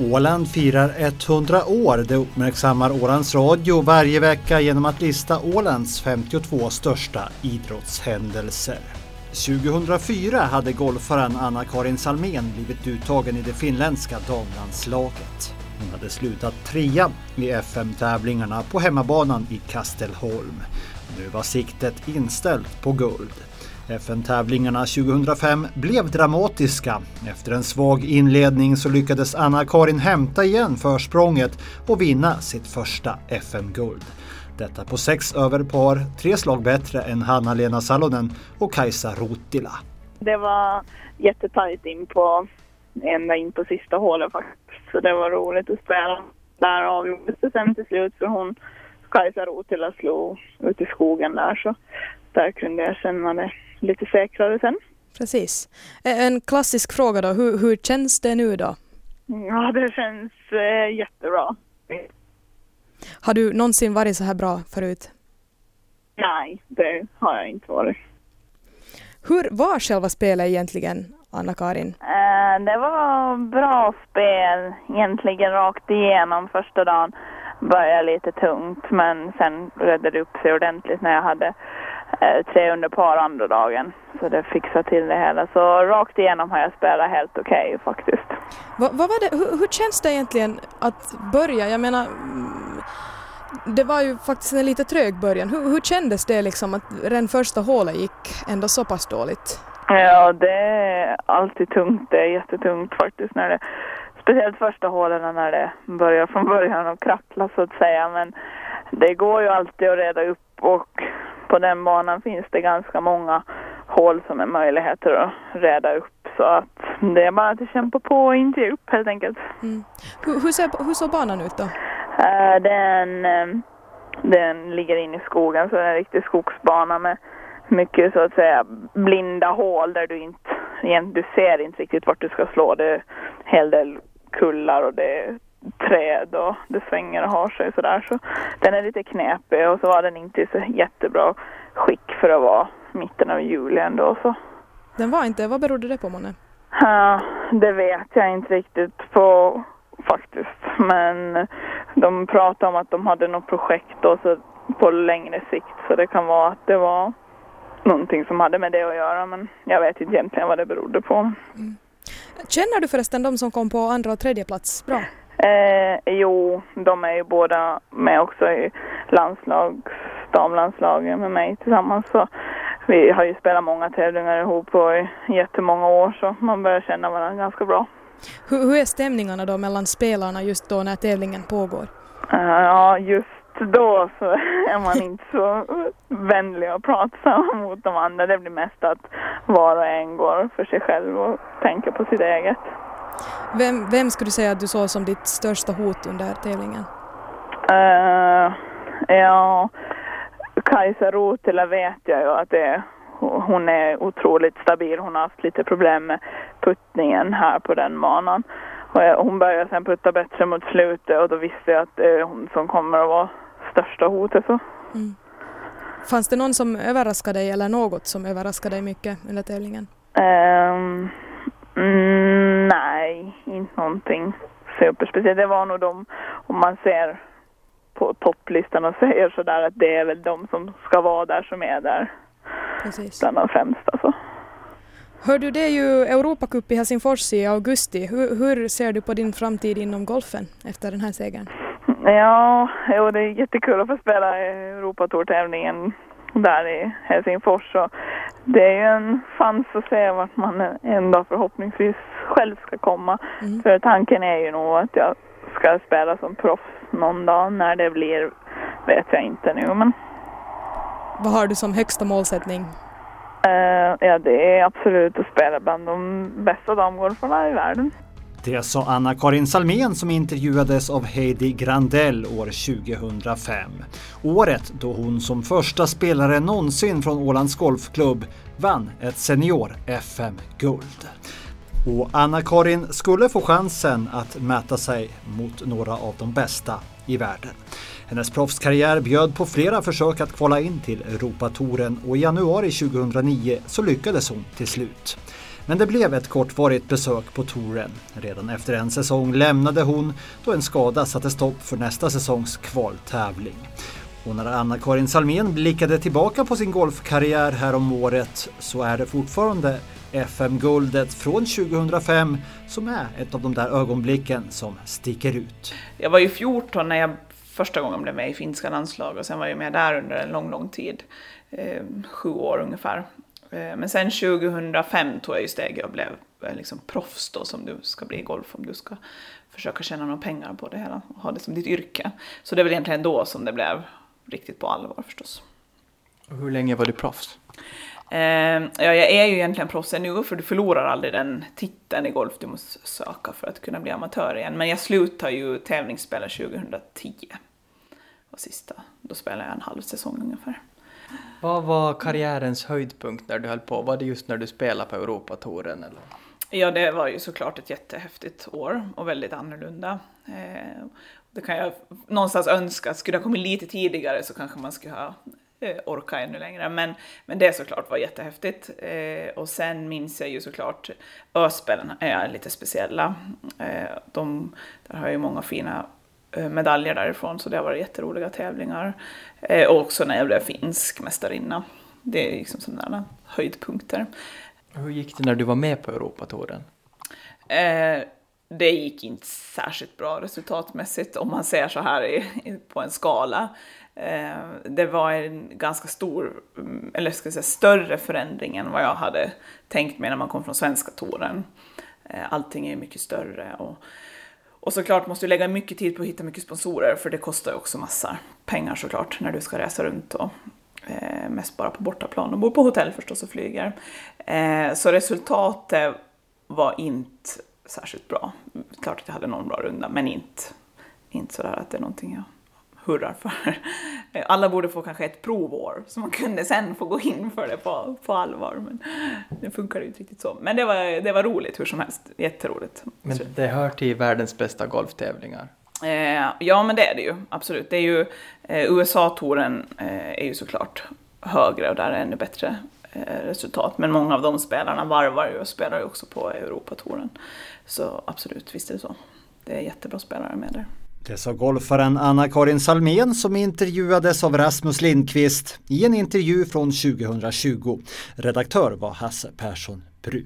Åland firar 100 år. Det uppmärksammar Ålands Radio varje vecka genom att lista Ålands 52 största idrottshändelser. 2004 hade golfaren Anna-Karin Salmén blivit uttagen i det finländska damlandslaget. Hon hade slutat trea i FM-tävlingarna på hemmabanan i Kastelholm. Nu var siktet inställt på guld. FN-tävlingarna 2005 blev dramatiska. Efter en svag inledning så lyckades Anna-Karin hämta igen försprånget och vinna sitt första FM-guld. Detta på sex över par, tre slag bättre än Hanna-Lena Salonen och Kajsa Rotila. Det var jättetajt in på, ända in på sista hålet faktiskt. Så det var roligt att spela. Där avgjordes det sen till slut för hon, Kajsa Rotila slog ut i skogen där så där kunde jag känna det lite säkrare sen. Precis. En klassisk fråga då, hur, hur känns det nu då? Ja, det känns eh, jättebra. Har du någonsin varit så här bra förut? Nej, det har jag inte varit. Hur var själva spelet egentligen, Anna-Karin? Eh, det var bra spel egentligen rakt igenom första dagen. Började lite tungt men sen redde det upp sig ordentligt när jag hade eh, tre under par andra dagen. Så det fixade till det hela. Så rakt igenom har jag spelat helt okej okay, faktiskt. Va, vad var det, hur, hur, känns det egentligen att börja? Jag menar, mm, det var ju faktiskt en lite trög början. Hur, hur kändes det liksom att redan första hålet gick ändå så pass dåligt? Ja, det är alltid tungt. Det är jättetungt faktiskt när det Speciellt första hålen när det börjar från början och krackla så att säga. Men det går ju alltid att reda upp och på den banan finns det ganska många hål som är möjligheter att reda upp. Så att det är bara att kämpa på och inte ge upp helt enkelt. Mm. Hur, hur, ser, hur såg banan ut då? Uh, den, uh, den ligger inne i skogen så det är en riktig skogsbana med mycket så att säga blinda hål där du inte, du ser inte riktigt vart du ska slå. Det är en hel del kullar och det är träd och det svänger och har sig sådär. Så den är lite knepig och så var den inte i så jättebra skick för att vara mitten av juli ändå. Så. Den var inte, vad berodde det på månne? Ja, det vet jag inte riktigt på faktiskt. Men de pratade om att de hade något projekt då, så på längre sikt så det kan vara att det var någonting som hade med det att göra men jag vet inte egentligen vad det berodde på. Mm. Känner du förresten de som kom på andra och tredje plats bra? Eh, jo, de är ju båda med också i landslags, damlandslaget med mig tillsammans. Så vi har ju spelat många tävlingar ihop på i jättemånga år så man börjar känna varandra ganska bra. Hur, hur är stämningarna då mellan spelarna just då när tävlingen pågår? Uh, ja, just då så är man inte så vänlig och pratsam mot de andra. Det blir mest att var och en går för sig själv och tänker på sitt eget. Vem, vem skulle du säga att du såg som ditt största hot under tävlingen? Uh, ja, Kajsa Rotila vet jag ju att det hon är otroligt stabil. Hon har haft lite problem med puttningen här på den banan. Och hon började sen putta bättre mot slutet och då visste jag att det är hon som kommer att vara största hotet. Så. Mm. Fanns det någon som överraskade dig eller något som överraskade dig mycket under tävlingen? Um, mm, nej, inte någonting superspeciellt. Det var nog de, om man ser på topplistan och säger sådär att det är väl de som ska vara där som är där. Precis. Bland de främsta. Så. Hör du, det är ju Europacup i Helsingfors i augusti. Hur, hur, ser du på din framtid inom golfen efter den här segern? Ja, jo, det är jättekul att få spela Europatourtävlingen där i Helsingfors. Och det är ju en chans att se vart man en dag förhoppningsvis själv ska komma. Mm. För tanken är ju nog att jag ska spela som proffs någon dag. När det blir vet jag inte nu. Men... Vad har du som högsta målsättning? Uh, ja, det är absolut att spela bland de bästa damgolfarna i världen. Det sa Anna-Karin Salmén som intervjuades av Heidi Grandell år 2005. Året då hon som första spelare någonsin från Ålands Golfklubb vann ett senior FM-guld. Och Anna-Karin skulle få chansen att mäta sig mot några av de bästa i världen. Hennes proffskarriär bjöd på flera försök att kvala in till Europatouren och i januari 2009 så lyckades hon till slut. Men det blev ett kortvarigt besök på touren. Redan efter en säsong lämnade hon då en skada satte stopp för nästa säsongs kvaltävling. Och när Anna-Karin Salmén blickade tillbaka på sin golfkarriär härom året så är det fortfarande FM-guldet från 2005 som är ett av de där ögonblicken som sticker ut. Jag var ju 14 när jag första gången blev med i finska landslag och sen var jag med där under en lång, lång tid. Eh, sju år ungefär. Eh, men sen 2005 tog jag ju steget och blev eh, liksom proffs då som du ska bli i golf om du ska försöka tjäna några pengar på det hela och ha det som ditt yrke. Så det är väl egentligen då som det blev riktigt på allvar förstås. hur länge var du proffs? Eh, ja, jag är ju egentligen proffs nu för du förlorar aldrig den titeln i golf du måste söka för att kunna bli amatör igen. Men jag slutade ju tävlingsspela 2010. Och sista, då spelade jag en halv säsong ungefär. Vad var karriärens höjdpunkt när du höll på? Var det just när du spelade på Europatouren eller? Ja, det var ju såklart ett jättehäftigt år och väldigt annorlunda. Eh, det kan jag någonstans önska, skulle det ha kommit lite tidigare så kanske man skulle ha eh, orkat ännu längre. Men, men det såklart var jättehäftigt. Eh, och sen minns jag ju såklart Öspelen är lite speciella. Eh, de, där har jag ju många fina medaljer därifrån, så det har varit jätteroliga tävlingar. Eh, och också när jag blev finsk mästarinna. Det är liksom sådana höjdpunkter. Hur gick det när du var med på Europatouren? Eh, det gick inte särskilt bra resultatmässigt om man ser så här i, på en skala. Eh, det var en ganska stor, mm, eller ska jag säga större förändring än vad jag hade tänkt mig när man kom från svenska touren. Eh, allting är mycket större och, och såklart måste du lägga mycket tid på att hitta mycket sponsorer för det kostar ju också massa pengar såklart när du ska resa runt och eh, mest bara på bortaplan och bor på hotell förstås och flyger. Eh, så resultatet var inte särskilt bra. Klart att jag hade någon bra runda, men inte, inte sådär att det är någonting jag hurrar för. Alla borde få kanske ett provår så man kunde sen få gå in för det på, på allvar. Men det funkar ju inte riktigt så. Men det var, det var roligt hur som helst. Jätteroligt. Men det hör till världens bästa golftävlingar. Eh, ja, men det är det ju. Absolut. Det är ju, eh, USA-touren eh, är ju såklart högre och där är ännu bättre eh, resultat. Men många av de spelarna varvar ju och spelar ju också på Europatouren. Så absolut, visst är det så. Det är jättebra spelare med där. Det sa golfaren Anna-Karin Salmén som intervjuades av Rasmus Lindqvist i en intervju från 2020. Redaktör var Hasse Persson Bru.